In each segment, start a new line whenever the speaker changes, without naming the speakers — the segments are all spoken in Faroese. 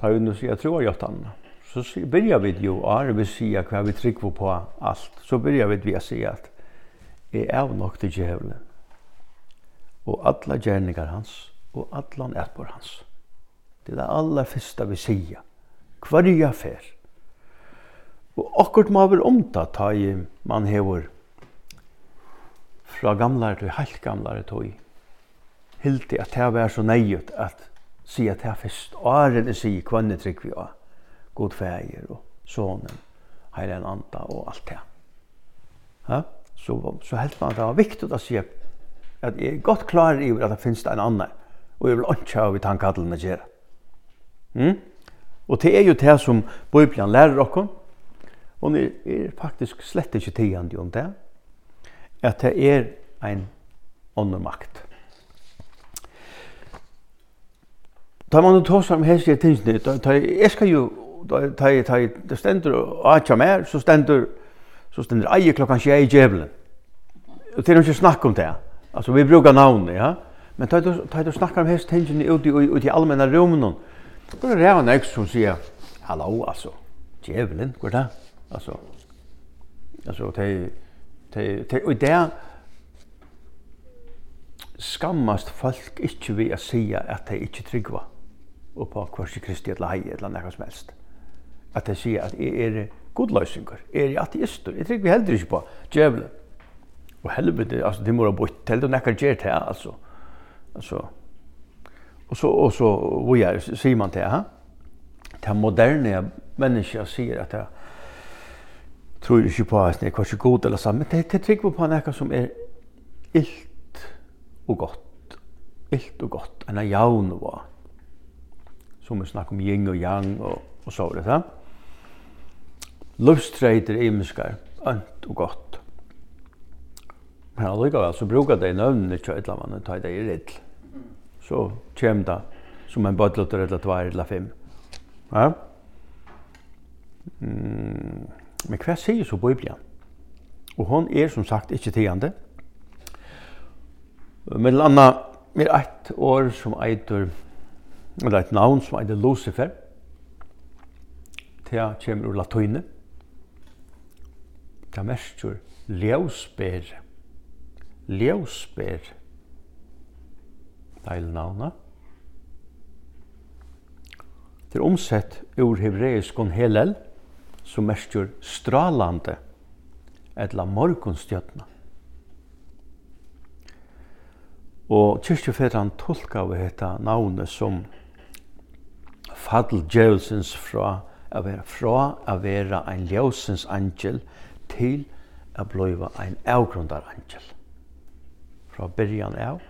tar vi nu sig att han. Så börjar vi jo, är vi sier vad vi trykker på allt. Så börjar vi vi säga att är er nok til djävulen. Och alla gjerninger hans och allan ätbor hans. Det är det allra första vi säger. Kvarje affär. Og akkurat må vi omta ta i man hever fra gamlare til helt gamlare tog. Hilti at det var så nøyut at sier til fest, åren er sier kvann jeg trygg vi av, god feir og sonen, heilen anda og alt det. Ja? Så, så helt man at det var viktig å si at jeg er godt klar i at det finnes en annen. og jeg vil ikke ha vi tankadlene gjøre. Mm? Og det er jo det som Bibelen lærer dere, og det er faktisk slett ikke tidende om det, at det er en åndermakt. makt Da man tar om hälsa tingene, da jeg skal jo, da tar det ständer att jag mer så stender, så stender aj klokkan tjei i djevelen. Og det er ikke snakk om det. altså vi brukar navnet, ja. Men da du snakkar om hälsa tingene ute i ut i allmänna rummen. Då är det en ex som sier, hallo, altså, djevelen, Gävle, er det? Altså, altså, det det det og där skammast folk ikkje vi a sia at dei ikkje tryggva og på kvarsi Kristi eller hei eller nekka som helst. At jeg sier at jeg er godløysinger, er jeg ateister, jeg trykker vi heldur ikke på djevelen. Og helvete, altså, de må ha bort, heldur nekka gjer til, altså. Altså, og så, og så, hvor jeg, sier man til, ha? Det moderne mennesker sier at jeg tror ikke på at jeg er korsi god eller samme, men det det trykker på nekka som er illt og godt, illt og godt, enn jeg jaun og var som vi snakker om yin og yang og, og så videre. Ja? i er imenskar, ønt og godt. Men allikevel så bruker de nøvnene til et eller annet, ta det i rill. Så kjem det som en bødlotter eller tvær eller fem. Ja? Mm. Men hva sier så Bibelen? Og hon er som sagt ikke tiende. Mellom annet er et år som eitur eller et navn som heter Lucifer. Det kommer ur latøyne. Det merker ljøsbær. Ljøsbær. Deil navna. Det er omsett ur hebreiskon helel, som merker stralande, etla morgonstjøtna. Og kyrkjefedran tolka vi hetta navnet som fall djevelsens fra at vera fra at vera ein ljósens angel til a bliva ein avgrundar angel. Fra byrjan av.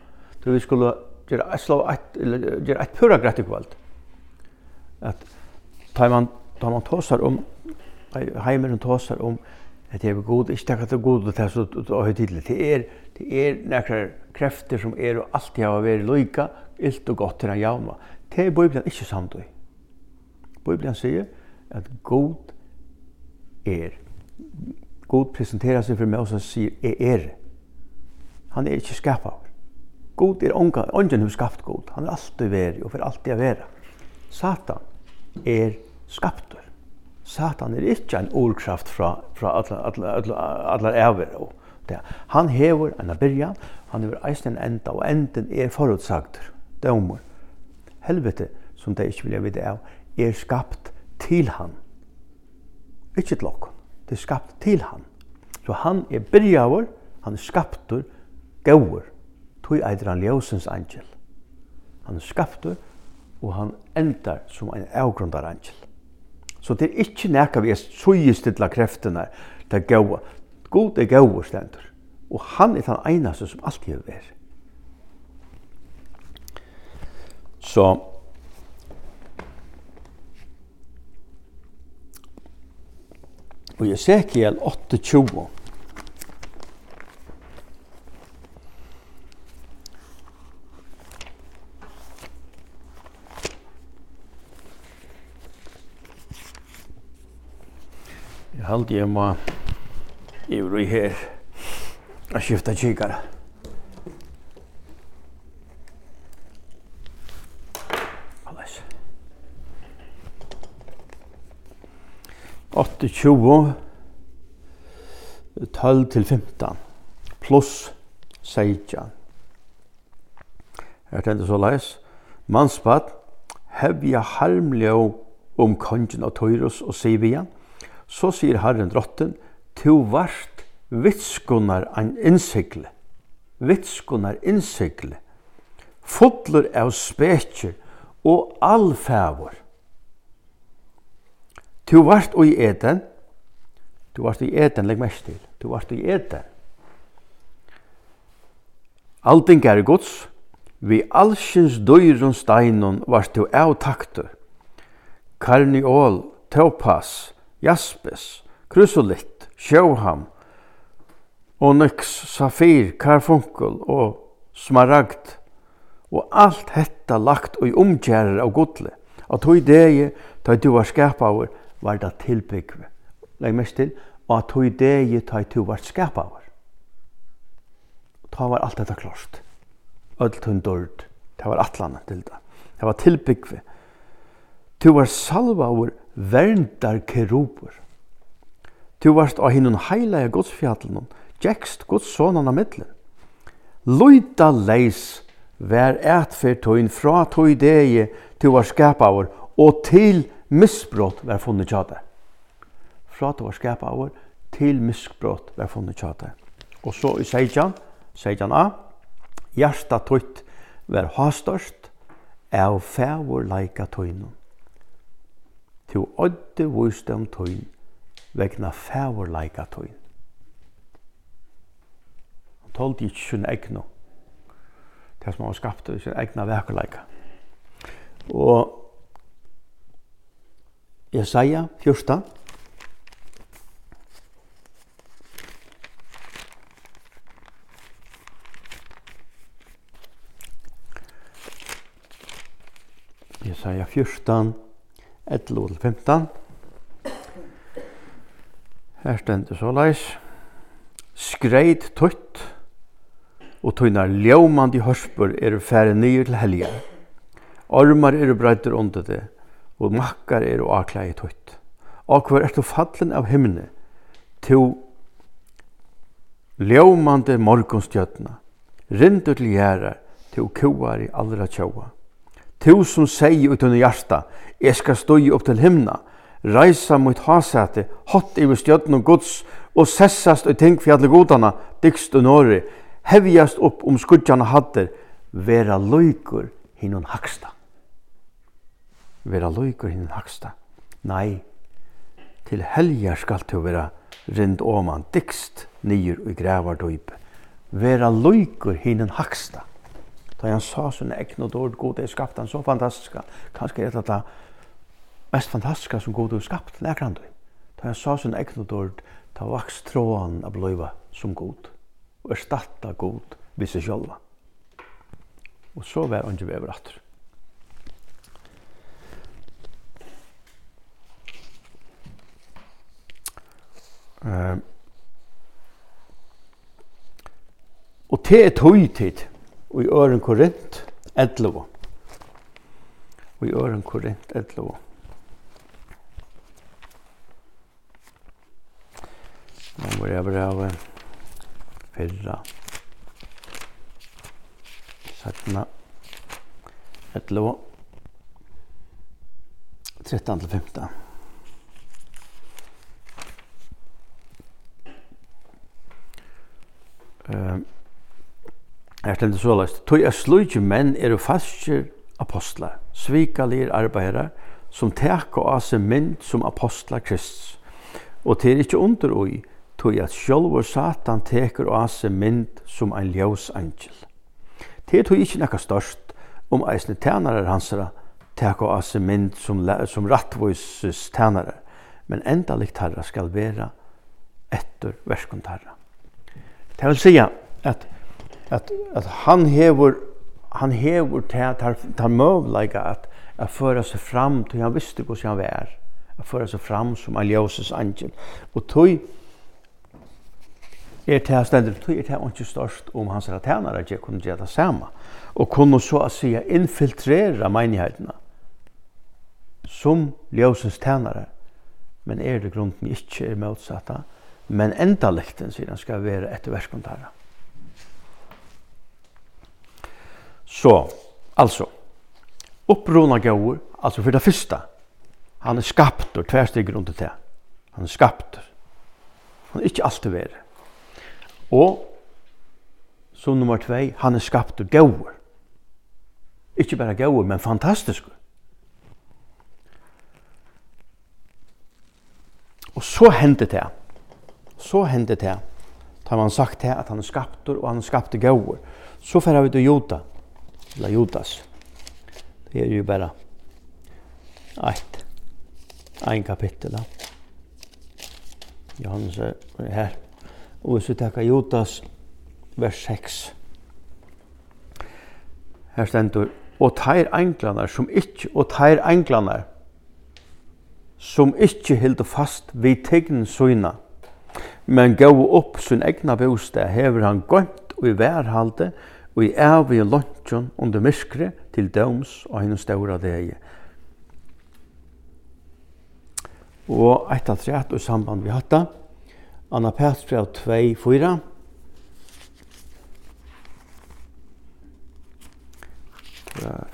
Då vi skulle gjøre et slå et, gjøre et pura greit i. At tar man, tar man tåsar om, heimeren tåsar om, at jeg er god, ikke takk at det er god, det er så høytidlig. Det er, det er nekrar krefter som er og alltid har vært loika, ilt og godt til han jauna. Det er bøyblen ikke samt i. Bibelen sier at god er. God presenterer seg for meg og sier er er. Han er ikke skapet. God er ongen, ongen har skapt god. Han er alltid veri og for alltid å være. Satan er skaptur. Satan er ikke en ordkraft fra, fra alla, alla, alla, æver. Og det. Han hever en byrjan, han hever eisen en enda, og enden er forutsagt, dømer. Helvete, som det ikke vil vite av, er skapt til han. Ikke til okkom. Det er skapt til han. Så han er byrjavur, han er skaptur, gauur. Tui eitir han ljósens angel. Han er skaptur, og han endar som en avgrundar angel. Så det er ikkje nekka vi er sujistidla kreftene til gaua. God er gaur stendur. Og han er den einaste som alltid er veri. Så i Ezekiel 8:20. Jeg halte jeg må i her og skifta kikare. 8-20 12 til 15 pluss 16 Her tenker så leis Mansbad hevja harmlig om kongen av Tøyrus og Sivia så sier Herren drotten to vart vitskunnar ein innsikle vitskunnar innsikle fotler av spekjer og all fævor Tu vart i eten. Tu vart i eten, legg mest til. Tu vart i eten. Allting er gods. Vi allsins døyrun steinon vart tu av taktu. Karniol, taupas, jaspes, Krusolitt, sjóham, onyx, safir, karfunkel og smaragd. Og alt hetta lagt og umkjærer av godle. Og tog degi, tog du var skapaver, var det tilbyggve. Legg mest til, og at tog degi ta i to vart skapavar. Ta var alt dette klart. Öll tunn dörd. Det var atlan til det. Det var tilbyggve. Tu var salva salvavar verndar kerubur. Tu varst av hinnun heila i djekst gods sonan av middelen. Luita leis vær ætfer tøyn fra tøy degi tu var skapavar og til misbrott var funnet tja. Fra det var skapet av til misbrott var funnet tja. Og så i Seidjan, Seidjan A, hjärsta tøyt var hastørst, av fævor leika tøynum. Til ådde viste tøyn, vegna fævor leika tøyn. Han tålte ikke sin egnu. Det som han skapte, sin egna vekerleika. Og Jesaja 14. Jesaja 14, 11-15. Her stendur så leis. Skreit tøtt, og tøynar ljómandi hørspur eru færre nýr til helgen. Ormar eru breitur under det, og makkar er og aklei tøtt. Og hver er du fallen av himne, til ljómande morgonstjøtna, rindur til gjerrar, til kuar i allra tjaua. Tu som seg ut under hjarta, jeg skal stoi upp til himna, reisa mot hasete, hot i stjøtna og gods, og sessast og ting fjalli godana, dykst og nori, hevjast upp om skudjana hadder, vera løykur hinun haksta vera løykur hinn haksta. Nei, til helgar skal du vera rind oman dikst nýr og grævar døype. Vera løykur hinn haksta. Da han sa sånne ekne og dårlig god er skapt han så fantastiska. Kanskje er det mest fantastiska som god er skapt nekrand døy. Da han sa sånne ekne og dårlig, ta vaks tråan av bløyva som god. Og erstatta god visse sjálva. Og så var han ikke vever atter. Eh, og te er tøytid i øren korint 11. Og i øren korint 11. Nå må jeg bare fyrra. Sattna. 11. 13 til 15. Eh Er stendur så lest. Tøy er slúgi menn eru fastir apostlar, svikalir arbeiðar sum tærka á seg mynd sum apostlar Kristus. Og tær er ikki undir oi, tøy at sjálvur Satan tekur á seg mynd sum ein ljós angel. Tær tøy ikki nakka størst um eisini tænarar hansara tærka á seg mynd sum sum rattvoisus tænarar, men endalikt herra skal vera etter verskontarra. Det vil si att att at han hever han hever tar tar tar mövliga att att föra sig fram till han visste hvordan han var att föra seg fram som Elioses angel och tog er det stendur tog er det ikke størst om hans retenere at jeg kunne gjøre det samme og kunne så å si infiltrera menighetene som ljøsens tænare men er det grunden ikke er motsatta men endalikten, sier han, skal være etter verskontara. Så, altså, opprona gaur, altså for det første, han er skapt og tverstig grunn til det. Han er skapt. Han er ikke alltid vere. Og, som nummer tvei, han er skapt og gaur. Ikke bare gaur, men fantastisk. Og så hendte det så hendte det tar man sagt det att han är skaptor och han skapte gåvor så får vi till Jota eller Jotas. det är ju bara ett ein kapitel då Johannes her. Og hvis vi tar Jotas, vers 6 Her stendur og teir englanar som ikkje og teir englanar som ikkje hildu fast við tegnen søgna men gav opp sin egna bostad hever han gømt og i værhalde og i evig lontjon under myskre til døms og henne ståra degi. Og eit av tret og samband vi hatta, Anna Pets brev 2, 4.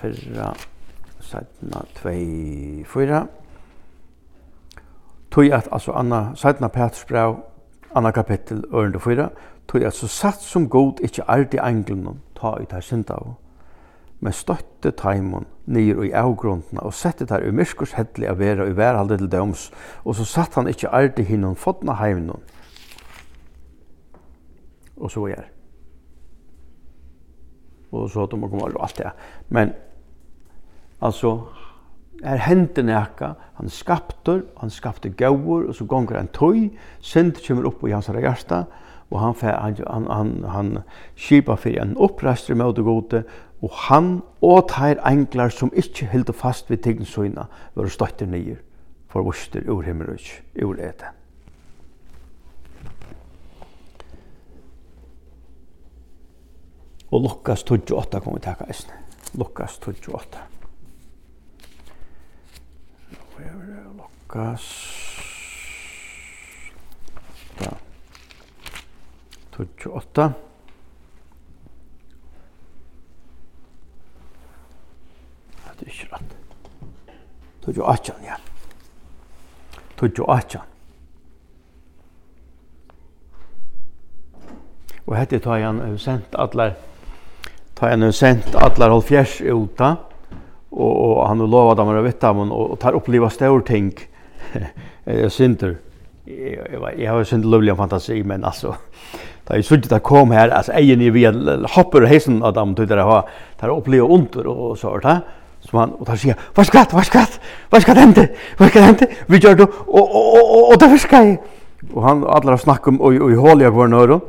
Fyrra, sætna 2, 4. Tui at, altså, Anna, sætna Pets brev Anna kapittel, ørende 4, tog at så satt som god ikkje ardi englen ta i tar av. Men støtte taimon nyr i avgrundna og sette tar i myrskurs hedli av vera i værhalde til døms, og så satt han ikkje ardi hinnon fotna heimnum. Og så er. Og så hatt man å alt det. Men, altså, er hendi nekka, han skaptur, han skapte gauur, og så gonger han tøy, synd kommer opp i hans hjarta, og han, fær, han, han, han, han skipa fyrir en oppreistur med og gode, og han og teir englar som ikkje hildu fast við tign søgna, var støttir nýr, for vuster ur himmelrøys, ur ete. Og Lukas 28 kommer vi takka eisne. Lukas 28. Lukas. Da 28 hatta er ikke rett. 28, ja. Tíggju átjan Og hetta er ta hann hevur sent allar ta hann hevur sent allar 70 uta og, og han har lovat at han var vitt og, og tar oppliva stór ting. jeg synter Jeg har synder lovlig fantasi men altså, Da jeg sørte det kom her, altså egen i via hopper og heisen av dem til dere har, der opplever under og så er Så som han, og da sier, hva skal hva skal hva skal hente, hva skal hente, vi gjør det, og, og, og, og det fisker jeg. Og han, alle har snakket om, og, og i hål jeg var nøyre,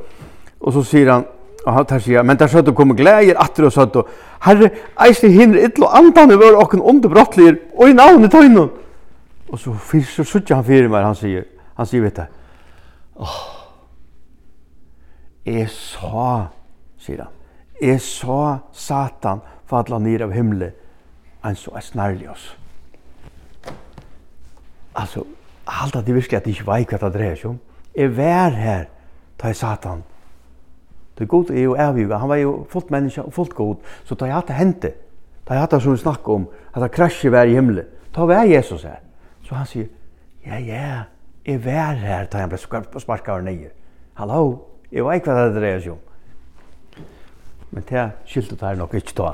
og så sier han, og han tar sier, men der søtt og kommer glæger atter og søtt, og herre, eisen hinner ytlo andan i var okken underbrottligere, og i navnet tøyne. Och så finns så han för mig han säger han säger vet du. Åh. jeg sa säger han. jeg sa Satan fadla ner av himmelen, Han så er snarlig oss. Alltså allt at det verkligen at det inte var hva det det är om. Är vär här ta i Satan. Det er god er jo avgivet. Han var jo fullt menneske og fullt god. Så ta jeg hatt det hente, ta jeg hatt det som vi snakket om, at det krasje vær i himmelen, ta var Jesus her. Så han sier, ja, ja, jeg var her, da han ble sparket over nye. Hallo, jeg vet ikke hva det dreier seg om. Men det skilte det her nok ikke da.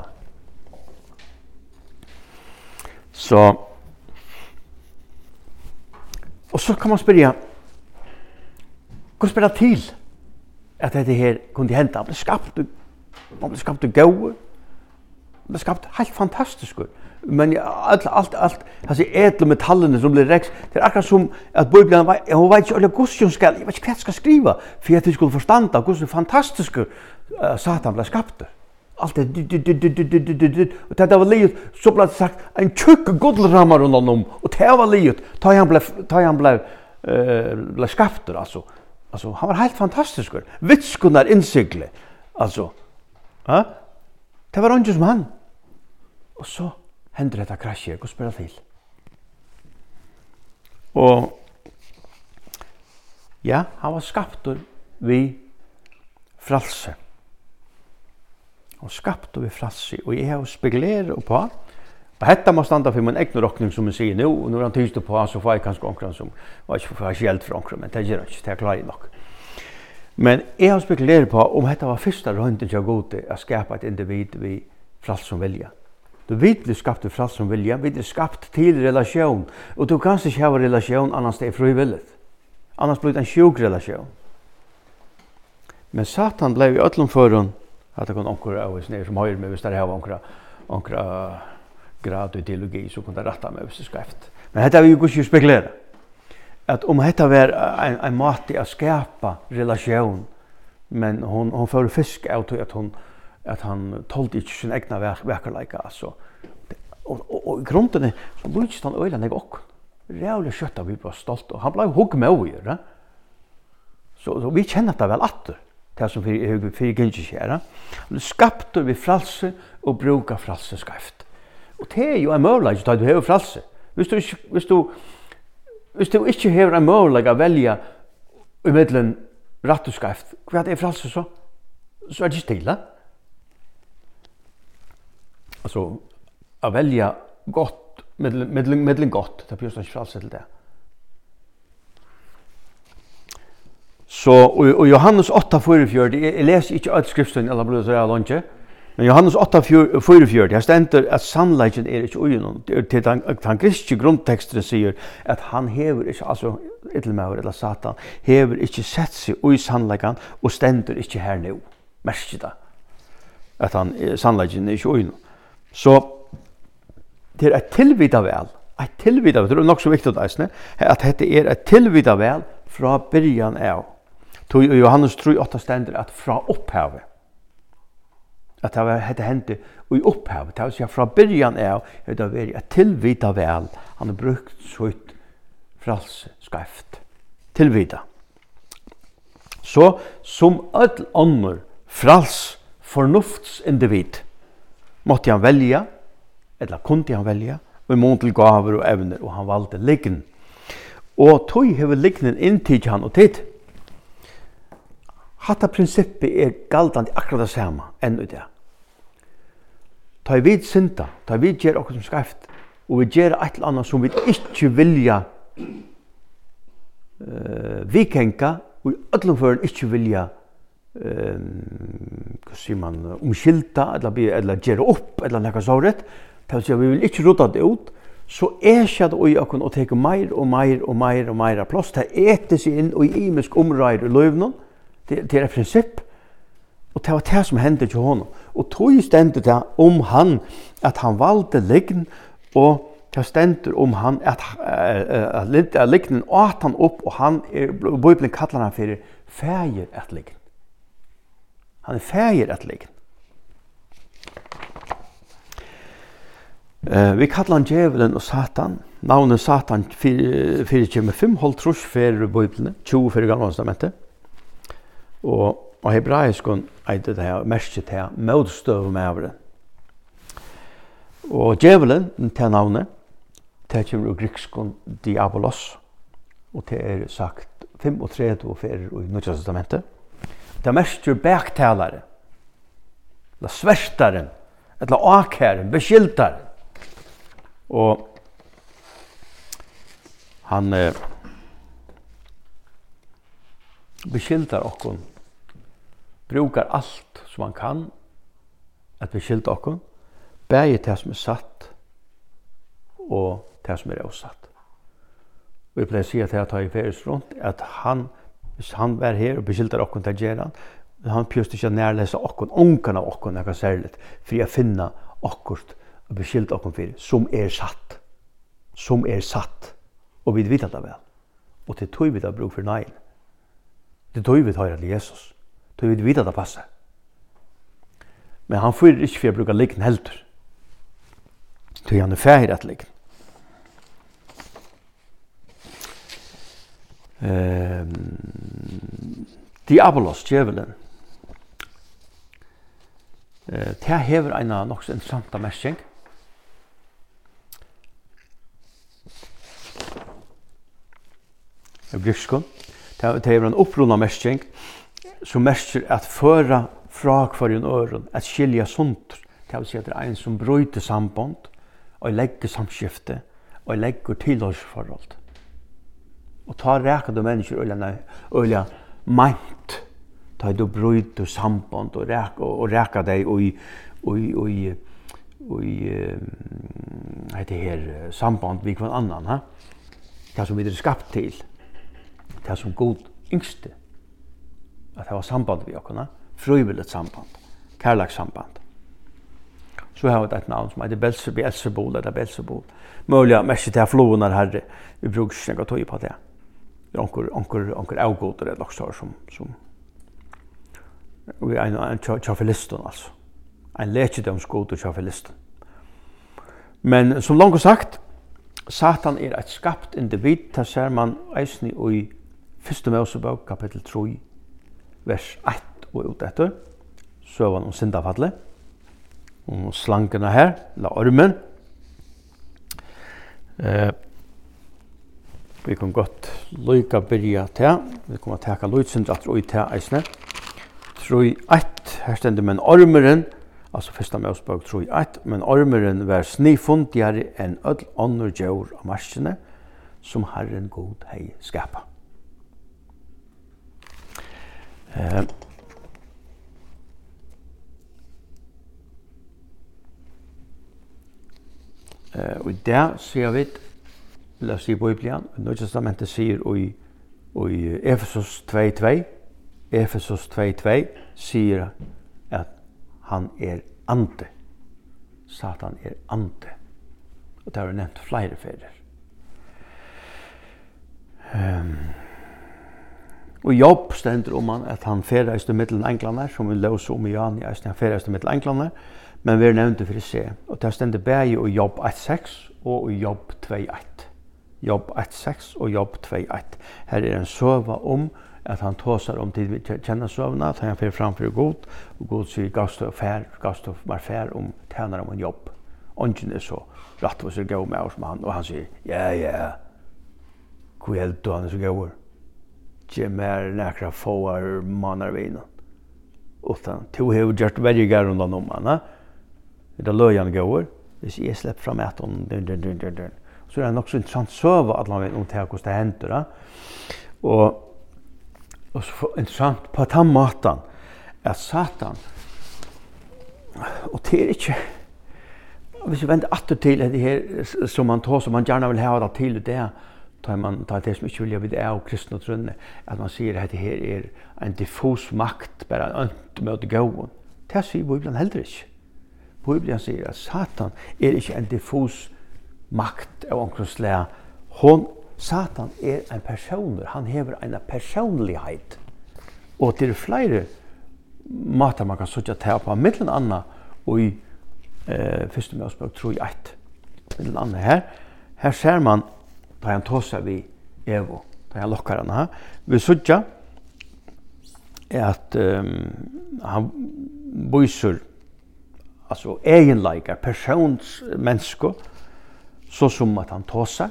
Så, og så kan man spørre, hva spør det til at dette her kunne hente? Han ble skapt, han ble skapt gode, han ble skapt helt fantastisk gode men allt allt allt alltså ädla metallerna som blir rex det är akkurat som att bibeln hon vet ju alla gudstjän ska jag vet inte vad ska skriva för att vi skulle förstå hur så fantastisk satan blev skapt. Allt det och det var livet. Så blev sagt en tjock gullramar runt honom och det var livet. Ta han blev ta han blev eh blev skapt alltså alltså han var helt fantastisk. Vitskunar insigle alltså ja det var inte som han. Och så hendur dette krasje, hur spelar til? Og ja, han var skaptur vi fralse. Og skaptur vi fralse. Og jeg har spekulerat på Og hetta må standa fyrir min egnu rokning som jeg sier nu, og nu er han tyst på, så får jeg kanskje onkran som var ikke for skjelt for onkran, men det gjør han ikke, det klarer jeg nok. Men jeg har spekulerat på om hetta var fyrsta røyndin til å gå til å skapa et individ vi fralt som vilja. Du vet du skapte fra som vilja, vi er skapt til relasjon, og du kanst ikke ha relasjon annars det er frivillig. Annars blir det en sjuk relasjon. Men Satan ble i öllum foran, at det kan omkring av oss nere som høyre med, hvis det er omkring onkra grad i teologi, så kunne det rette med hvis det skreft. Men dette vil jo ikke spekulere. At om dette var en, en måte å skapa relasjon, men hon, hon får fisk av til at hon at han tolte ikke sin egna vekkerleika, altså. Og, og, og grunden er, så lydst han øyla nek okk. Rævlig kjøtt av vi var stolt, og han blei hugg med å gjøre. Så, så vi kjenner det vel atter, det som vi fyrir gynnsi kjæra. Skapte vi fralse og bruka fralse skreft. Og det er jo en møvleik, da du hever fralse. Hvis du, hvis du, hvis du ikke hever en møvleik å velja i middelen rett og skreift, hva er fralse så? Så er det ikke stille. Ja alltså att välja gott med med mellan gott det blir sig fram till det. Så og, og Johannes 8:44 jeg leser ikke alt skriften eller blod så langt. Men Johannes 8:44 her att at sannleiken er ikke ugen. Det er til den, den kristne grunnteksten sier at han hever inte altså edelmauer eller satan hever inte sett seg i sannleiken og stender inte her nu. Merker det. At han sannleiken er ju ugen. Så det er et tilvita vel, et tilvita vel, det er nok så viktig at dette er et tilvita vel fra byrjan av. Tog i Johannes 3, 8 stender at fra opphavet. At det var hette hendte i opphavet. Det var fra byrjan av, det var et tilvita vel. Han har brukt sitt fralse skreft. Tilvita. Så som öll ånder frals fornuftsindivid måtte han velja, eller kunne han velja, og i mån til gaver og evner, og han valde liggen. Og tog hever liggen inntid han og tid. Hatta prinsippet er galdandi akkurat det samme enn ut det. Ta i vid synda, ta i vid gjer okkur som skreft, og vi gjer eit eller annet som vi ikke vilja uh, vikenka, og i öllum føren ikke vilja vikenka, ehm hva sier man omskilta eller be eller gjøre opp eller noe såret Det vil vi vil ikke rota det ut. Så er det oi akon og teke meir og meir og meir og meir av plass. Det eter seg inn og i imisk omrøyr i løvnen. Det, det er et prinsipp. Og det var det som hendte til honom. Og tog stendet det om han at han valde liggen og det stendet om han at, at, at liggen åt han opp og han, Bibelen kallar han for fæger at liggen. Han er fægir at liggen. Eh, vi kallar han djevelen og Satan. Navnet Satan fyrir kjemme fem hold trus fyrir bøyblene, 20 fyrir gamla testamentet. Og, og hebraiskon eit det her, merskje det her, mødstøv med avre. Og djevelen, til navnet, det kommer ur grikskon diabolos. Og det er sagt 35 fyrir i Nødja testamentet det mestjer baktalare, eller sverstaren, eller akæren, beskyldaren. Og han eh, beskyldar okkon, brukar alt som han kan at beskylda okkon, bægir det som er satt og det som er avsatt. Og jeg pleier å si at jeg tar i feris rundt, at han beskyldar hvis han var her og beskyldte okkur til Geran, han pjøst ikke nærlese okkur, onkan av okkur, nekka kan særlig, for jeg finna okkur og beskyldte okkur for, som er satt. Som er satt. Og vi vet det vel. Og til tog vi da bruk for neien. Til tog vi tar til Jesus. Til vi vet det passer. Men han fyrer ikke for å bruke likten heldur. Til han er ferdig at likten. eh, Diabolos, djevelen. Eh, det hever en av nokså interessanta mersing. Grifskon. Det hevur en opprunna mersing som merser at føra fra hverjen øren, at skilja sunt, det vil si at det er en som brøyter samband, og legger samskifte, og legger tilhørsforhold. Og ta reka du mennesker øyla, øyla meint, ta du brøyt og samband og reka, og reka deg og i, og i, og i, og i, heter her, samband vi kvann annan, ha? Det som vi er skapt til, det som god yngste, at det var samband vi okkurna, frivilligt samband, kærlagssamband. Så har vi et navn som heter Belzebul, Belzebul, eller Belzebul. Møyla, mest til floen her herre, vi bruker ikke noe tøy på det det är onkel onkel onkel avgoder det också som som och vi en en chafelisten alltså en läkedom skoter chafelisten men som långt sagt Satan er et skapt individ, det ser man eisen i 1. Mosebok, kapittel 3, vers 1 og ut etter, søvann om syndafallet, om slangene her, la ormen. Eh, Vi kan godt lyka byrja til. Vi kommer til å ta lydsindra at roi til eisne. Troi 1, her stender men ormeren, altså første med oss ossbøk troi 1, men ormeren var snifundigare enn ødel ånder djur av marsjene, som Herren god hei skapa. Eh, Eh, og der ser vi eller sier Bibelen, i Nye testamentet sier i, i Efesos 2.2, Efesos 2.2 sier at han er ante. Satan er ante. Og det har vi nevnt flere ferier. Um, og jobb stender om han at han ferreist til middelen englene, som vi løser om i Jan, han ferreist til middelen englene, men vi er nevnt for å se. Og det stender bæg i jobb 1.6 og i jobb 2.1 jobb 1.6 og jobb 2.1. Her er en søva om at han tåsar om tid vi kjenner søvna, at han fer framfor god, og god sier gavst og fær, gavst og var fær om tænar om en jobb. Ongen er så rett og sier gau med oss med han, og han sier, ja, ja, hvor held du han er så gau? Kjem mer nekra fåar manar vina. Utan, to hev gjort veldig gær undan om han, ha? Det er løyan gav, hvis jeg slepp fram etan, dun, dun, dun, dun, dun så er det nok så interessant søve at man vet om det hvordan det hender. Og, og så interessant på den måten at Satan, og det er ikke, hvis vi venter atter til det her som man tar, som man gjerne vil ha det til det, tar man tar det som ikke vilja vite av kristne trunne, at man sier at det her er en diffus makt, bare en ønt med å gå. Det sier Bibelen heller ikke. Bibelen sier at Satan er ikke en diffus makt av omkring slag. Hon, Satan er en person. han hever en personlighet. Og det er flere matar man kan sutja til på Mittelen anna og i eh, første mjøsbøk tro i ett. Mittelen anna her, her ser man da han tåsa vi Evo, da han lokkar han her. Vi er at um, han viser altså egenleikar, persons mennesko, så som at han tåsar.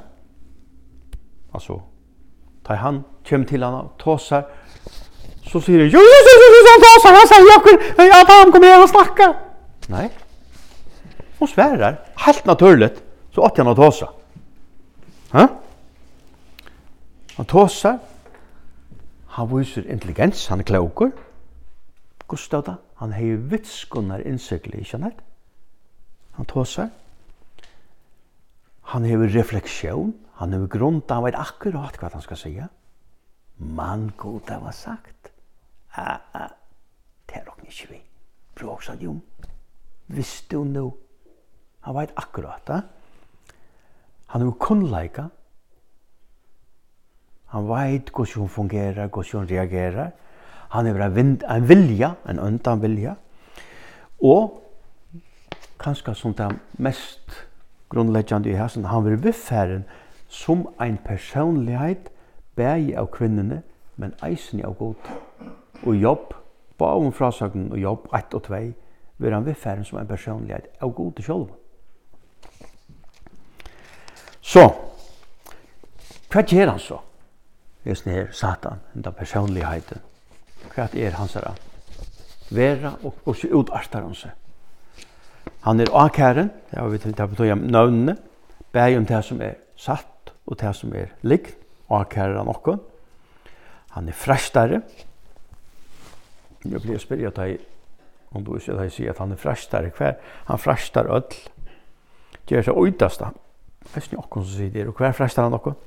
Alltså, tar han, kjem til han og tåsar, så sier han, jo, jo, jo, jo, han tåsar, han sier, jokker, at han kommer igjen og snakkar. Nei, hon svärar, helt naturligt, så åt han att tåsa. Ha? Han tåsar, han viser intelligens, han er klokor. Gustav da, han heier vitskunnar innsikli, ikke han Han tåsar, Han hever refleksjon, han hever grund, han vet akkurat hva han skal sige. Man god det var sagt. Ah, ah, det er nok ikke vi. Bråk sa de om. Visste hun nå. Han vet akkurat det. Han hever kunnleika. Han vet hvordan hun fungerer, hvordan hun reagerer. Han hever en vilja, en undan vilja. Og kanskje som det mest grunnleggjande i hæsen, han vil viðferðin som ein personlighet bæg av kvinnene, men eisen av god. Og jobb, bare om frasøgnen og jobb 1 og 2, vil han viðferðin som ein personlighet av god til sjálv. Så, hva gjør han så? Just her, Satan, den personligheten. Hva er hans her? Vera og, og så utartar han seg. Han er akæren, ja, vi til på tøyam nøvnene, bæg om det som er satt og det som er likt, akæren han okkon. Han er frestare. Jeg blir spyrir at jeg, om du ikke at jeg sier at han er frestare hver, han frestar öll, gjør seg oidasta. Jeg vet ikke okkon som sier det, og hver frestar han okkon?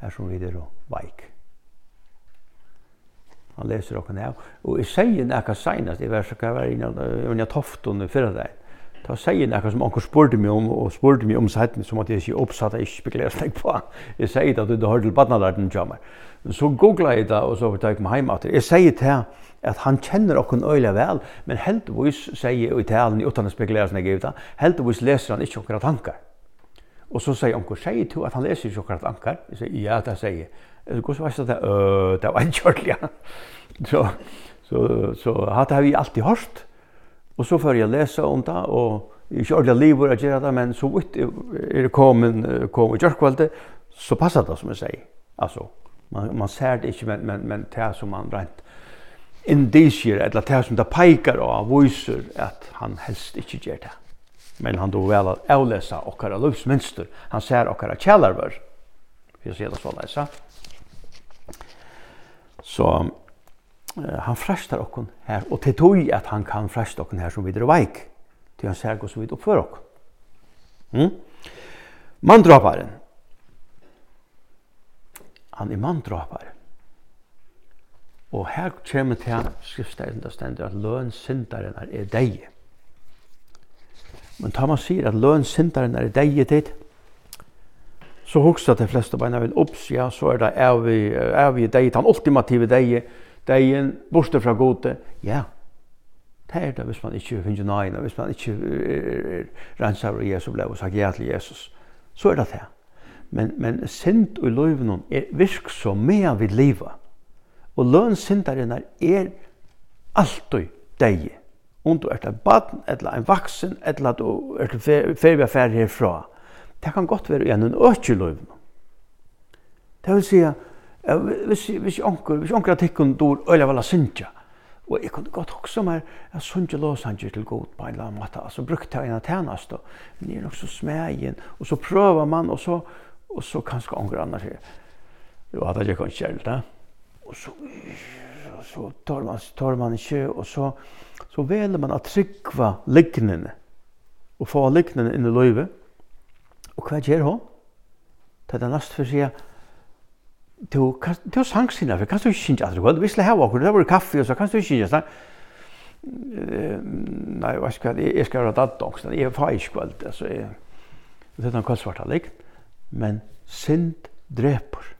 Er som vi det er og veik han leser okken av. Og jeg sier nekka seinast, jeg var så hva jeg var inne tofton fyrra dag. Ta sier nekka som anker spurte meg om, og spurte meg om sætten som at jeg ikke oppsatt, jeg ikke spekulerer slik på. Jeg sier det at du har til badnalarten jammer. Så googla jeg det, og så tar jeg meg heim at jeg sier til at han kjenner okken øyla vel, men heldigvis sier jeg i talen, utan å spekulere slik jeg det, heldigvis leser han ikke okker tankar. Og så sier onkur, sier du at han leser ikke okker tankar? Jeg sier, ja, det sier jeg. Hur så var det eh det var en kjørtlig. Så så så hade vi alltid hört. Och så för jag läsa om det och i kjørtlig liv att göra det men så vitt är det kommen kommer kjørkvalde så passar det som jag säger. Alltså man man ser det inte men men men det som man rent indicier eller det som det pekar och visar att han helst inte gör det. Men han då väl att avläsa och våra livsmönster. Han ser och våra källarvör. Vi ser det så läsa. Så uh, han frestar okkon her, og til tog at han kan fresta okkon her som videre veik, til han ser gos vid oppfør okkon. Mm? Mandraparen. Han er mandraparen. Og her kommer til skriftsteinen der stender at løn syndaren er deg. Men tar man sier at løn syndaren er deg dit, så hugsa de fleste beina vil ups, ja, så er det er vi, er vi deg, den ultimative deg, degen, borste fra gode, ja, det er det hvis man ikke finner nøyene, hvis man ikke er, renser av Jesus og sagt ja til Jesus, så er det det. Men, men sint og løyven er virk så mye vi livet, og løn sintaren er alltid deg, om du er et badn, eller en vaksen, eller du er ferdig ferdig herfra det kan godt være igjen en økjeløyv. Det vil si, hvis, hvis onker, hvis onker atikken dår øyla vala syndja, og jeg kunne godt også mer, jeg syndja låsanger til god på en eller annen måte, altså brukte jeg en av tjenest, men jeg er nok så smegen, og så prøver man, og så, og så kanskje onker annars sier, jo, at jeg kan kjell det, og så, så tar man, tar man ikke, og så, så veler man at trykva liknene, og få liknene inn i løyvet, Og hva gjør hun? Det er det næst for å si du kan du sang sinna för kan du ikke kjenne at du vill slä hava åker, det var kaffe og så kan du ikke kjenne synja så nej vad jeg jag ska göra det också det är fajs kväll alltså det er noen kall allik. men synd dreper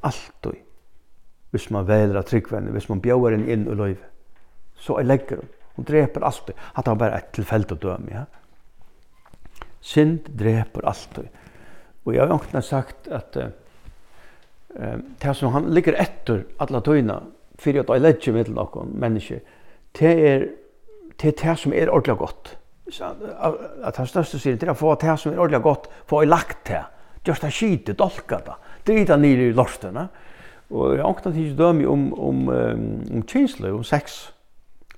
allt och hvis man veler av tryggvenner, hvis man bjöar en in och löv så legger hun. Hun dreper allt att han bara et tillfälle å døme, ja. Synd dreper alltid. Og jeg har jo sagt at uh, det som han ligger etter alla tøyene, for at jeg legger med noen mennesker, det er det, er det som er ordentlig godt. Så, at han største sier, det er å få det som er ordentlig godt, få i lagt det, gjørst det skite, dolka det, drita nir i lortene. Og jeg har ikke tidsi dømi om, om, um, om kjensler, om sex,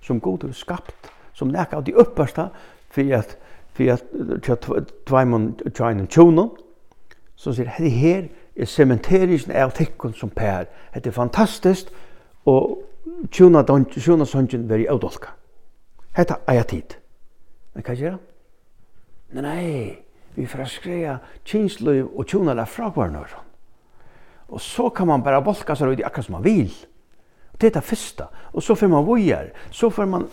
som god er skapt, som nekker av de upperste, for at til at tveimun tjainen tjonen, som sier, hei här er cementerisen av tecken som pär det är fantastiskt, og tjona sonjen veri avdolka. Hei er eia tid. Men kan jag Nei, nej vi får skreia kinsløyv og tjonala frakvarnur. Og så kan man bara bolka seg ut i akkurat som man vil. Det er det første. Og så får man vujar. Så får man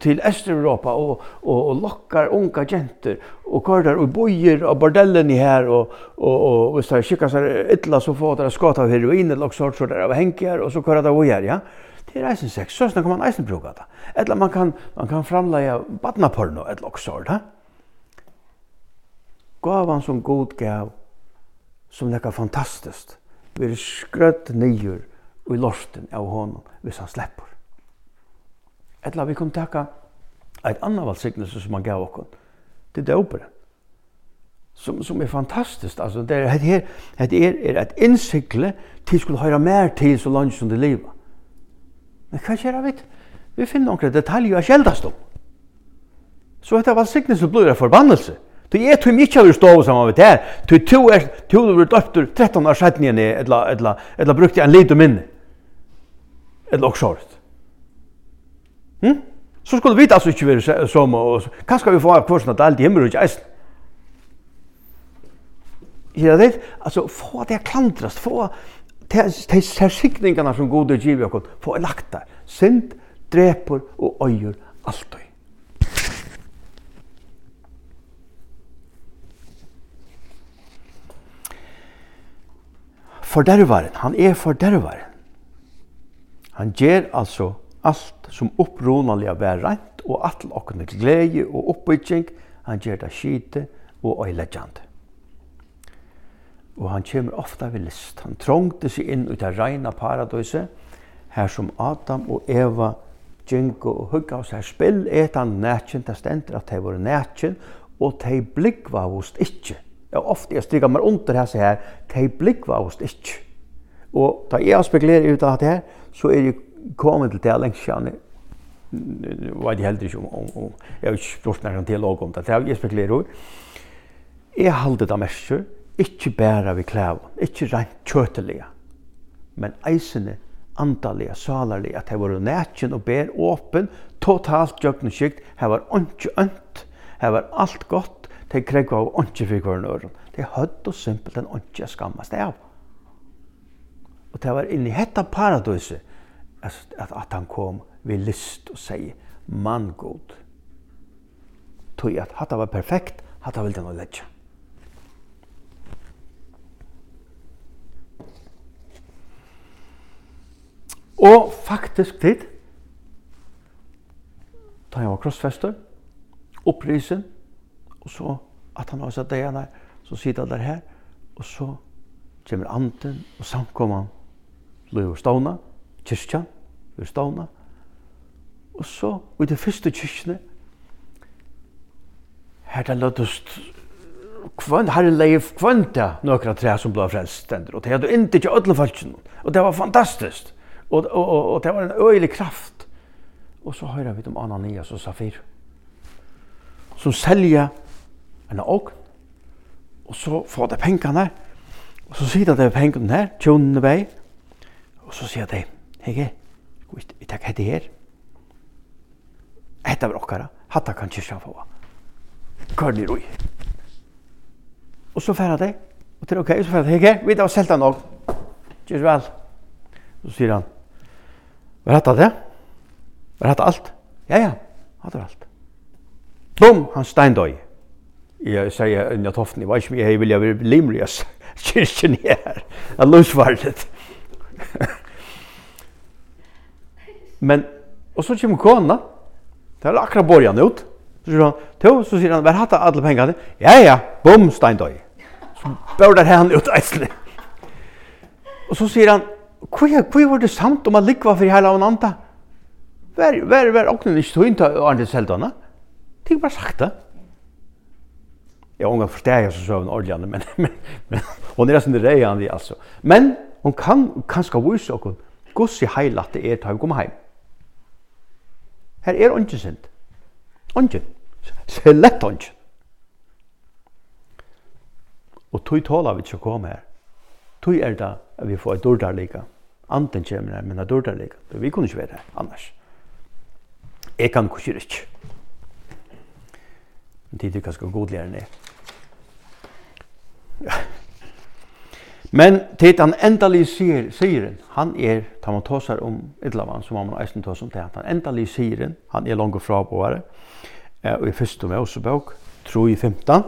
til Østeuropa og, og, og lokkar unga jenter og kører og bojer og bordellen i her og, og, og hvis det skikker seg ytla så får det skatt av heroin eller også sort der av henger og så kører det og her, ja. Det er eisen sex, så kan man eisen bruka det. Eller man kan, man kan framleie badnaporno eller også sort, ja. Gavan som god gav, som nekka fantastiskt, vil skrøtt nyer og i lorten av honom hvis han släpper. Eller vi kunne takka et annet valgsignelse som han gav oss. Det er døperen. Som, som er fantastiskt. Alltså, det er, det er, det er, er et innsikle til skulle höra mer til så langt som det lever. Men hva skjer det? Vi finner noen detaljer å kjeldast om. Så etter valgsignelse blir det forbannelse. Du er tog mykje av du stå sammen med det her. Du to er tog du blir døptur 13 år siden igjen eller, eller, eller brukte en lite minne. Eller også Hm? Så skulle vi altså ikke være som, og hva skal vi få av kursen at alt i himmel og ikke eisen? Ja, det, altså, få det klandrast, få de særsikningene som gode giver okkur, få lagt der. Sint, dreper og øyer og. Fordervaren, han er fordervaren. Han ger altså Alt som upprunaliga var rent og all okkene glede og oppbygging, han ger det skite og øyleggjande. Og han kommer ofta ved list. Han trångte seg inn ut av reina paradise, her som Adam og Eva gjengo og hugga oss her spill, et han nætjen, det stender at de var nætjen, og de blikva hos ikkje. Ja, ofte jeg stryker meg under her, her, de blikva hos ikkje. Og da jeg spekulerer ut av det her, så er det kommet til det lengst kjenne, var det heldig ikke om, om, om jeg har ikke spurt nærkant til å om det, det jeg spekulerer over. Jeg halde det mest, ikke bare vi klæver, ikke rent kjøtelige, men eisene andalige, salarlige, at det var nætjen og ber åpen, totalt jøkken og skikt, her var ikke ønt, her var alt godt, det krekva av ikke fikk hver nøren. Det hødd og simpelt en ikke skammast av. Og det var inni hetta paradiset, at, at han kom vi list og sier mann god. Tog at hatt var perfekt, hatta vildi han leggja. Og faktisk tid, da han var krossfester, opprisen, og så at han har sett det igjen her, så sitter han der her, og så kommer anden og samkommer han, løy og stående, kyrkja, vi stavna. Og så, i det første kyrkjene, her det løttest kvönt, her er leif kvanta nokra tre som blå frelst stendur. Og det hadde inte ikke ödla falskjen og det var fantastiskt. Og, og, og, og det var en øylig kraft. Og så høyra vi om Ananias og Safir som selja en åk, og så får det pengene og så sier det pengene her tjonene vei og så sier det hei, vi tar hette her. Hette var okkara, hatta kan kyrkja få. Kørn ni roi. Og så færa det, og til ok, så færa det, hei, vi tar selta nok. Kyrkja vel. Så sier han, var hatta det? Var hatta alt? Ja, ja, hatta var alt. Bum, han steindøy. Jeg sier, jeg toften, jeg var ikke mye, jeg vilja være limrig, jeg kyrkjen her. Jeg lusvarlet. Men, og så kommer kona, det er akkurat borjan ut, så sier han, to, så sier han, hver hatt alle pengene, ja, ja, bom, steindøy. Så bør der han ut eislig. Og så sier han, hvor var det samt om at likva for hele av anta? Vær, vær, vær, åknen ikke tog inn til Arne Seldana. Det er bare sagt det. Jeg unga forstår jeg så søvn ordelig, men, men, men hun er sånn reiandig, altså. Men hun kan kanskje vise okkur, gossi det er til å komme heim. Her er ongen synd. er lett ongen. Og tog tåla vi ikke å komme her. Tog er det at vi får et dårdar lika. Anten kommer her, men et dårdar lika. Vi kunne ikke være her annars. Jeg kan kusir ikke. Men tid er kanskje godligere enn jeg. Ja. Men til han endelig sier, sier han er, da man tåsar om Idlavan, så må man eisen tås om det, han endelig sier han er langt fra på her, og i første med oss bok, tro i 15,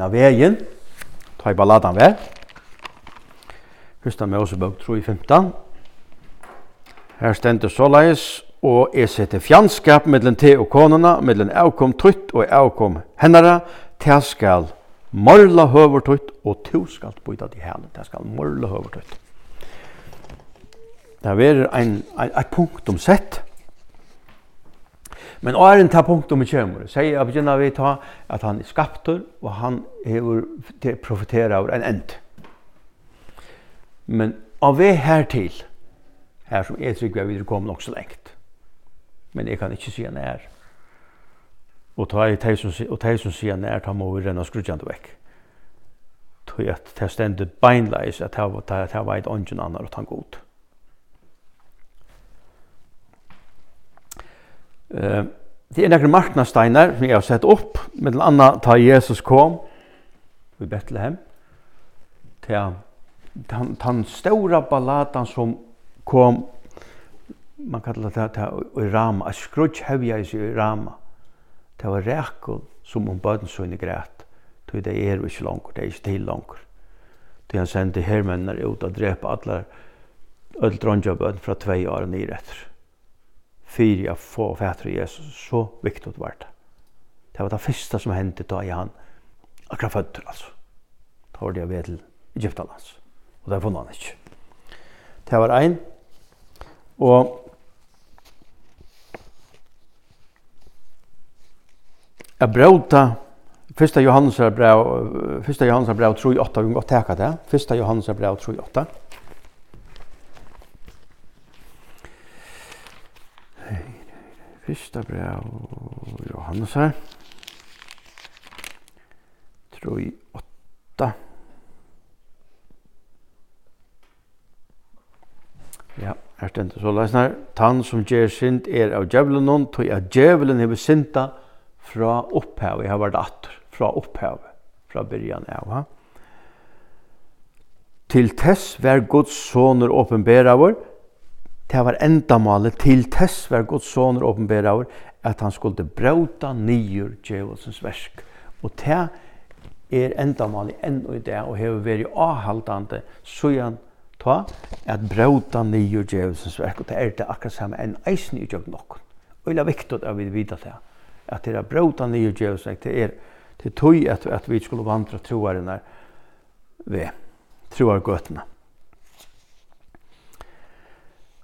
av veien, ta i balladen ved, første med oss bok, tro i 15, her stender såleis, og jeg setter fjandskap mellom te og konuna, mellom avkom trutt og avkom hennara, til skal morla høver tøyt, og to skal byta til hele. Det skal morla høver tøyt. Det er ein, ein, ein punkt om sett. Men en ta punkt om i kjemur. Sier jeg begynner vi ta at han er skaptur, og han hever profiterer av en end. Men av vi her til, her som jeg trykker vi er kommet nok så lengt. Men jeg kan ikke si han er. Og ta i teisum og teisum sian er ta mo renna skrujandi vekk. Tøy at ta stendur beinleis at ta ta hava eitt ongen annar og ta god. Eh, det er nokre marknasteinar som eg har sett opp, med den anna ta Jesus kom i Betlehem. Ta han han stora balladan som kom man kallar det ta i Rama, skrutch hevja i Rama. Det var rækul som om bøten i græt, tog det er jo ikke langt, det er ikke til langt. Tog han sendte hermennene ut og drepa alle öll dronja fra tvei år og nyr etter. Fyri a få fætre Jesus, så viktig det var det. Det var det første som hendte da i han, akkurat føtter altså. Da var det jeg ved til Egyptalands, og det funnet han ikke. Det var ein, og Jeg bråta Fyrsta Johannesar brev, Fyrsta Johannesar brev 3:8 vi må teka det. Fyrsta Johannesar brev 3:8. Fyrsta brev Johannesar 3:8. Ja, her stendur så lesnar, tann som ger synd er av djevelen, tog at djevelen hever synda, fra opphavet. Jeg har vært atter fra opphavet, fra byrjan av. Ja. Til tess var Guds soner åpenbæra vår, det var endamålet, til tess var Guds soner åpenbæra vår, at han skulle brauta nyer djevelsens versk. Og det er endamålet enn og i det, og hever vært avhaldande, så han ta at brauta nyer djevelsens verk, og det er det akkurat samme enn eisen i djevelsens versk. Og det er viktig at vi vet det at det er bråta nye djevsvek, det er til tøy at, at vi skulle vandra troarene ved troargøtene.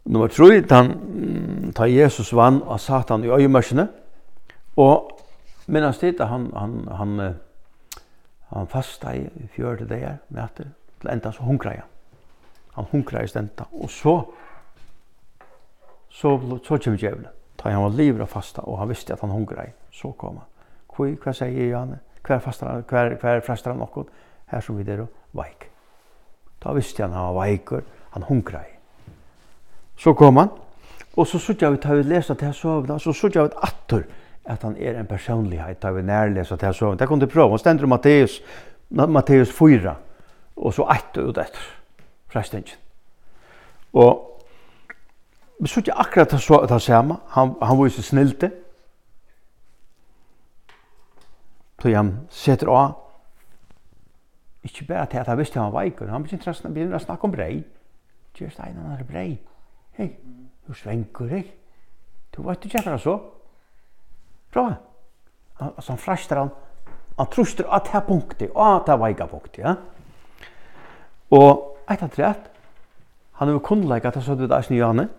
Nummer 3, han tar Jesus vann av Satan i øyemørsene, og minnes dit at han, han, han, han fasta i fjørte dager, at til enda så hunkra jeg. Han hunkra i stenta, og så, så, så, så kommer djevelen. Ta han var livra fasta och han visste att han hungrade. Så kom han. Kvi, Hva er Johanne? hva fastar hva er fastar något Her som vi där vaik. Ta visste han han var veikur, han hungrade. Så kom han. Och så såg jag ut hur läsa det här sövna, så såg jag ut attor att han är en personlighet ta vi nærlesa til här Det kom kunde prova. han ständer Matteus Matteus 4 och så attur ut etter, frestingen. Och Men så ikke akkurat det så det samme. Han, han viser snilte. Så han setter av. Ikke bare til at han visste han var ikke. Han begynner å snakke om brei. Gjør steinen han er brei. Hei, du svenker, hei. Du vet ikke hva så. Bra. Altså han fræster han. Han truster at det er punktet, at det er veika punktet, ja. Og etter trett, han er jo kunnleik at han sødde det eisen i Janne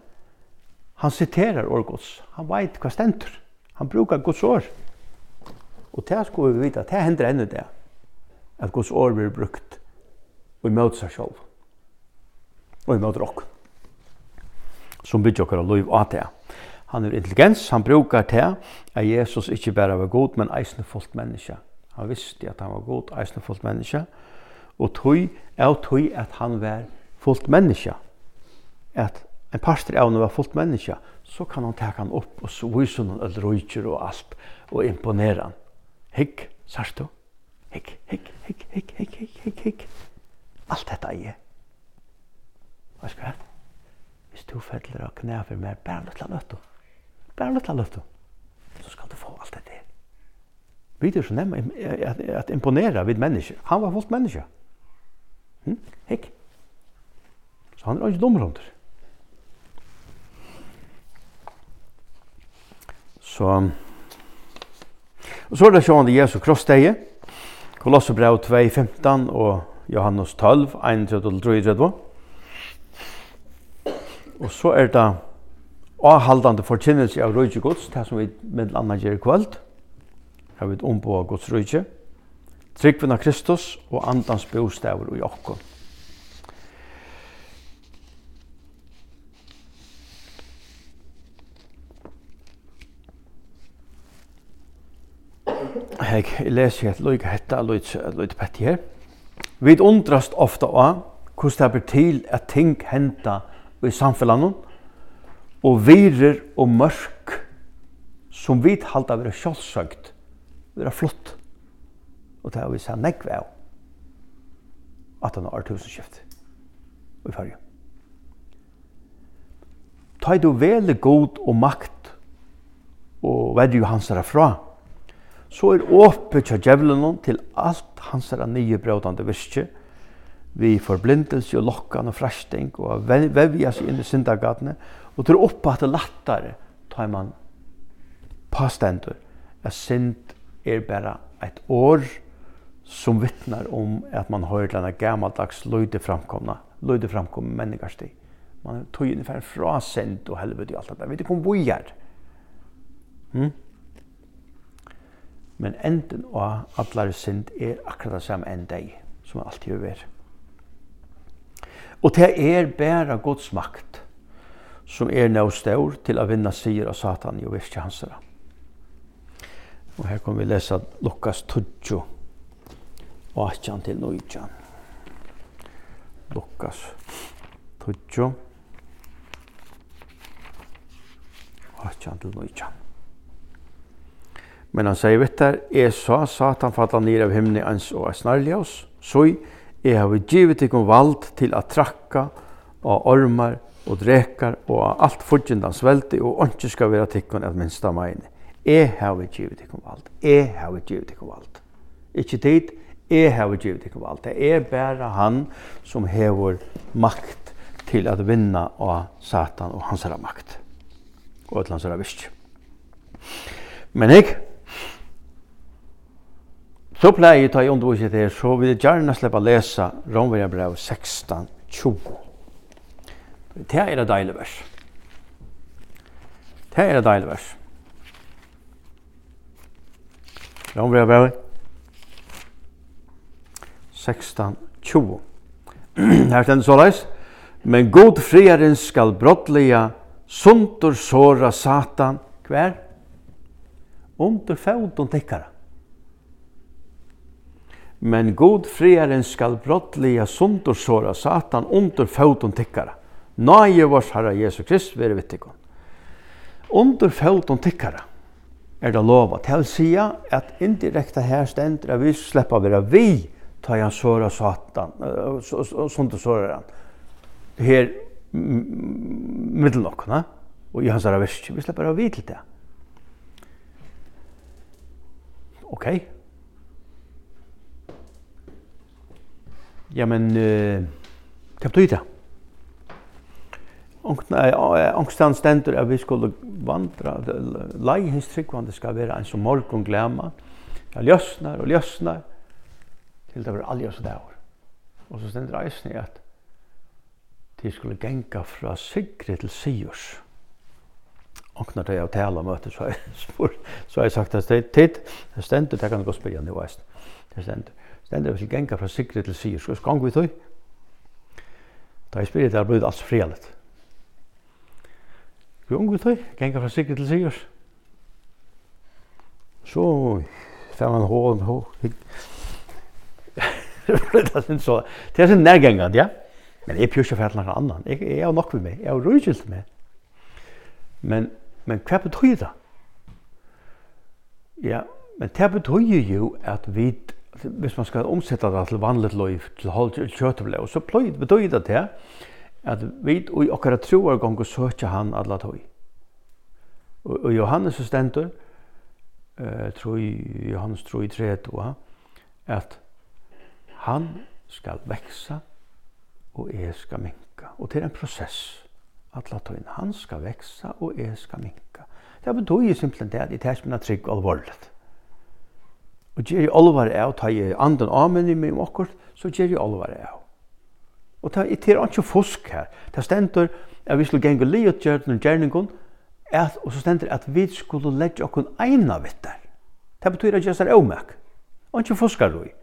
han citerar ord Guds. Han veit hva stendur. Han brukar Guds ord. Og det skal vi vite, det hender enda det. At Guds ord blir brukt og imot seg selv. Og imot rock. Som bygger okkar lov av det. Han er intelligens, han brukar det at Jesus ikkje bare var god, men eisne fullt menneske. Han visste at han var god, eisne fullt menneske. Og tog er tog at han var fullt menneske. At en pastor av når var fullt menneske, så kan han teka han opp og så vise han all rujtjer og alt og imponera han. Hikk, sørst du? Hikk, hikk, hikk, hikk, hikk, hikk, hikk, hikk. Alt dette er jeg. Hva skal jeg? Hvis du feller og knæ for meg, bare litt av løtto. Bare litt av løtto. Så skal du få alt dette her. Vi er så nemme at imponera vid mennesker. Han var fullt menneske. Hm? Hikk. Så han er ikke dumrundur. Hikk. Så Og så er det sjående Jesu krossdeie, Kolossebrev 2, 15 og Johannes 12, 31-33. Og så er det avhaldande forkynnelse av røyke gods, det som vi med annet gjør i kvöld. Her vi ombå gods røyke. Tryggven av Kristus og andans bostaver i jokken. heg leser et loik hetta loik loik petti her. Vi undrast ofta av hvordan det blir til at ting henta i samfelanum og virer og mørk som vi halda vera sjálfsøgt, vera flott. Og det har vi sa nekve av 18 år tusen skift i farge. Ta du vele god og makt og vedri jo hans derfra, så er åpet kja djevelen til alt hans er nye brådande virke, vi forblindelse og lokkan og frasting og vevja seg inn i syndagatene, og tror oppa at det lattare tar man påstendur, at synd er bara et år som vittnar om at man har denne en gammaldags løyde framkomna, løyde framkomna menneskasti. Man tog ungefär fra synd og helvete og alt det der. Vi vet ikke om vi er. Men enden av allar synd er akkurat det samme enn deg, som alltid vil være. Og det er bæra Guds makt som er nå stor til å vinna sier av Satan i virke hans. Og her kommer vi lese Lukas 12 og 18 til 19. Lukas 12 og 18 til 19. Men han sier vittar, jeg sa Satan falla nir av himni ans og er snarljås, så jeg har givet ikon vald til at trakka av ormar og drekar og av alt fudgjendans velde og ikke skal vera tikkun at minsta meini. Jeg har givet ikon vald, jeg har givet ikon vald. Ikke tid, jeg har givet ikon vald. Det er bare han som hever makt til at vinna av Satan og hans herra makt. Og hans herra visst. Men ikk, Så pleier jeg ta i underviset her, så vil jeg gjerne slippe å lese Romverjabrev 16, 20. Det er det deilig vers. Det er det deilig vers. Romverjabrev 16, 20. Her stender så leis. Men god friaren skal brottliga suntur såra satan hver under fauton tikkara. Men god friaren skal brottliga sundersåra satan under foton tikkara. Nåje vårs Herre Jesus Krist vere vittikon. Under foton tikkara er det lova til sia at indirekta her stendur at vi sleppa være vi ta han såra satan, sundersåra han. Her middelnokkona og i hans herre Vi sleppa være vi til det. Okej. Okay. Ja, men eh, det betyr det. Angstan stendur at vi skulle vandra, lei hins tryggvande skal være en som morgon glema. Ja ljøsnar og ljøsnar til det var alljøs dagur. Og så stendur eisen at de skulle genga fra Sigrid til Sigurs. Ångstan det jeg og tala møte, så har jeg sagt at det stendur, det kan du gå spyrja nu. Det stendur. Den er vi genga fra sikre til sier, så gang vi tøy. Da jeg spyrir det er blevet alt alls frelet. Vi ung vi tøy, genga fra sikre til sier. Så fer man hån, hå, Det er så, det er sin nærgengand, ja. Men jeg pjør ikke for noen annan. Jeg, jeg er nok med meg, jeg er røygilt med. Men, men hva betyr det? Ja, men det betyr jo at vi hvis man skal omsette det til vanlig liv, til hold til kjøteblå, så pløyd betyr det til at vi og okkara troar gongur søkja han alla tøy. Og, og Johannes er stendur, eh, troi, Johannes troi tredua, at han skal veksa og jeg skal minka. Og det er en prosess, alla tøyna, han skal veksa og jeg skal minka. Det betyr simpelthen det at jeg tar som er trygg alvorligt. Og gjør jeg alvar av, tar jeg andan i meg med okkurt, så gjør jeg alvar av. Og det er ikke fusk her. Det stender at vi skulle gjenge li og gjerne gjerningon, at, og så stender at vi skulle legge okkun eina vittar. Det betyr at jeg er omek. Og ikke fuskar du i.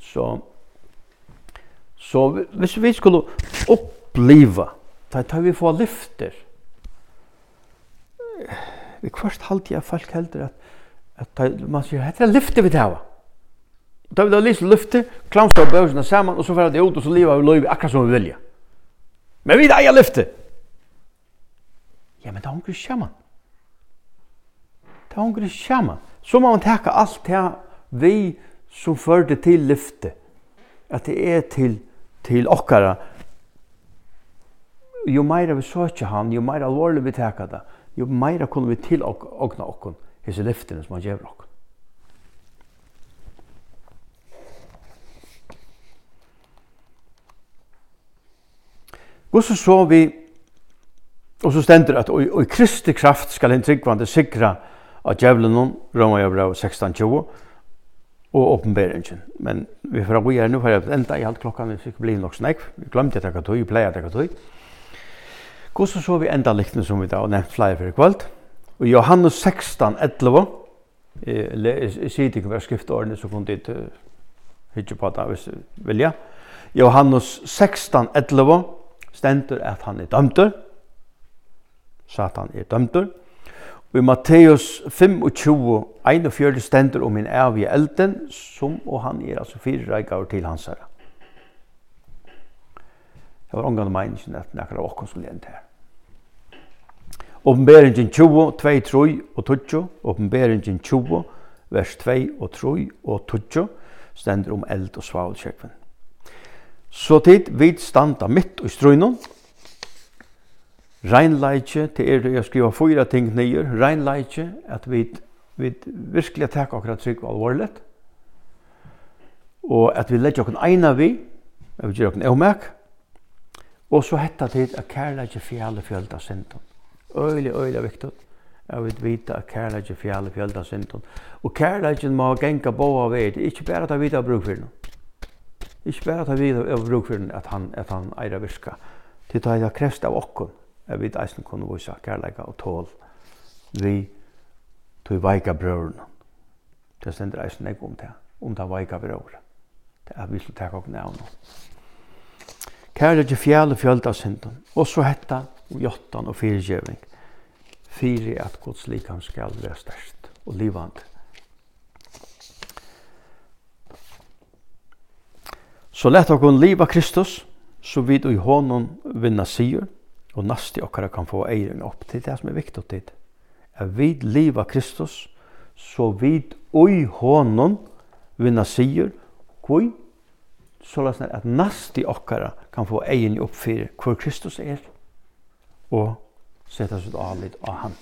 Så, så hvis vi skulle oppliva, da tar vi få lyfter. Vi kvart halte jeg folk heldur at at man sier, hette er lyfte vi til Da vi da lyst lyfte, klamsa av bøysene saman, og så fer det ut, og så liva vi loiv akkurat som vi vilja. Men vi da eier lyfte! Ja, men det er ikke saman. Det er ikke saman. Så må man teka alt det vi som førte til lyfte, at det er til, til okkara. Jo meira vi søkja han, jo meira alvorlig vi teka det, jo meira kunne vi til okna okkon hese lyftene som han gjør dere. Og så så vi, og så stender at og, i Kristi kraft skal en tryggvande sikra av djevelen, Roma Jabra 16-20, og åpenberingen. Men vi får gå igjen, nå har jeg enda i halv klokka, vi det blir nok snakk. Vi glemte at jeg kan tog, vi pleier at jeg kan tog. Hvordan så vi enda likten som vi da har nevnt flere for i kveld? Og Johannes 16, 11, jeg sier ikke hver skriftårene, så kunne dit hitje på det hvis du vilja. Johannes 16, 11, stender at han er dømter. Satan er dømter. Og i Matteus 25, 41 stender om min evige elden, som og han er altså fire reigaver til hans herre. Det var omgang meningen at nekker av åkken skulle gjenta her. Oppenberingin 20, 2, 3 og 20, Oppenberingin 20, vers 2 og 3 og 20, stendur om eld og svavelkjøkven. Så tid vi standa mitt i strøynen. reinleitje, til er jeg skriver fyra ting nye. reinleitje, at vi, vi virkelig tek akkurat trygg og alvorlig. og at vi legger okken eina vi, at vi gjør okken eumek, og så hetta tid at kærleitje fjale fjölda sindom øyelig, øyelig viktig. Jeg vil vite at kærleik er fjallet fjallet av synden. Og kærleikken må genga båa vei. Det er ikke bare at jeg vet av bruk for den. Ikke bare at jeg vet av bruk for den at han, at han eier virka. Det tar jeg kreft av okken. Jeg vet eisen kunne vise kærleik og tål. Vi tog veika brøren. Det stender eisen ikke om det. Om det veika brøren. Det er vi som takk og navn. Kærleik er fjallet fjallet av synden. Og så hetta og jottan og fyrirgeving fyrir at Guds likam skal være størst og livand. Så lett okkur liva Kristus, så vid og i honom vinna sigur, og nasti okkara kan få eirin opp til det som er viktig tid. Er vid liva Kristus, så vid og i honom vinna sigur, kvoi, så lest at nasti okkara kan få eirin opp fyrir hvor Kristus er og seta sitt alit av han.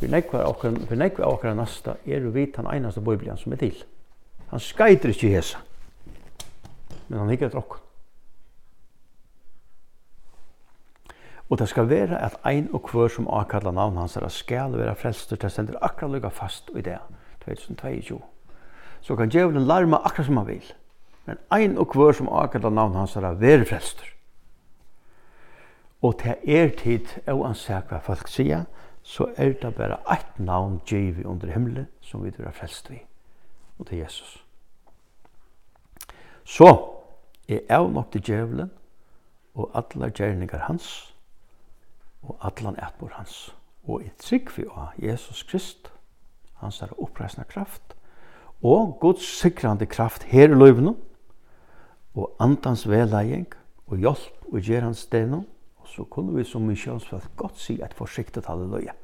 Vi nekvar okkar, vi nekvar okkar nasta er vi han einaste biblian som er til. Han skeitir ikkje hesa. Men han hikker etter okkar. Og det skal være at ein og hver som akkalla navn hans er skal være frelstur til stender akkurat lukka fast i det, 2022. Så kan djevelen larma akkurat som han vil. Men ein og hver som akkalla navn hans er være frelstur og til er tid og ansett hva folk sier, så er det bare ett navn givet under himmelen som vi drar frelst vi, og til Jesus. Så er jeg nok til djevelen og alle gjerninger hans og allan etbor hans. Og i trygg vi av Jesus Krist, hans er oppreisende kraft, og Guds sikrande kraft her i løyvene, og andans vedleiing, og hjelp og gjerans stenon, så kunne vi som missionsfolk godt si et forsiktet halleluja.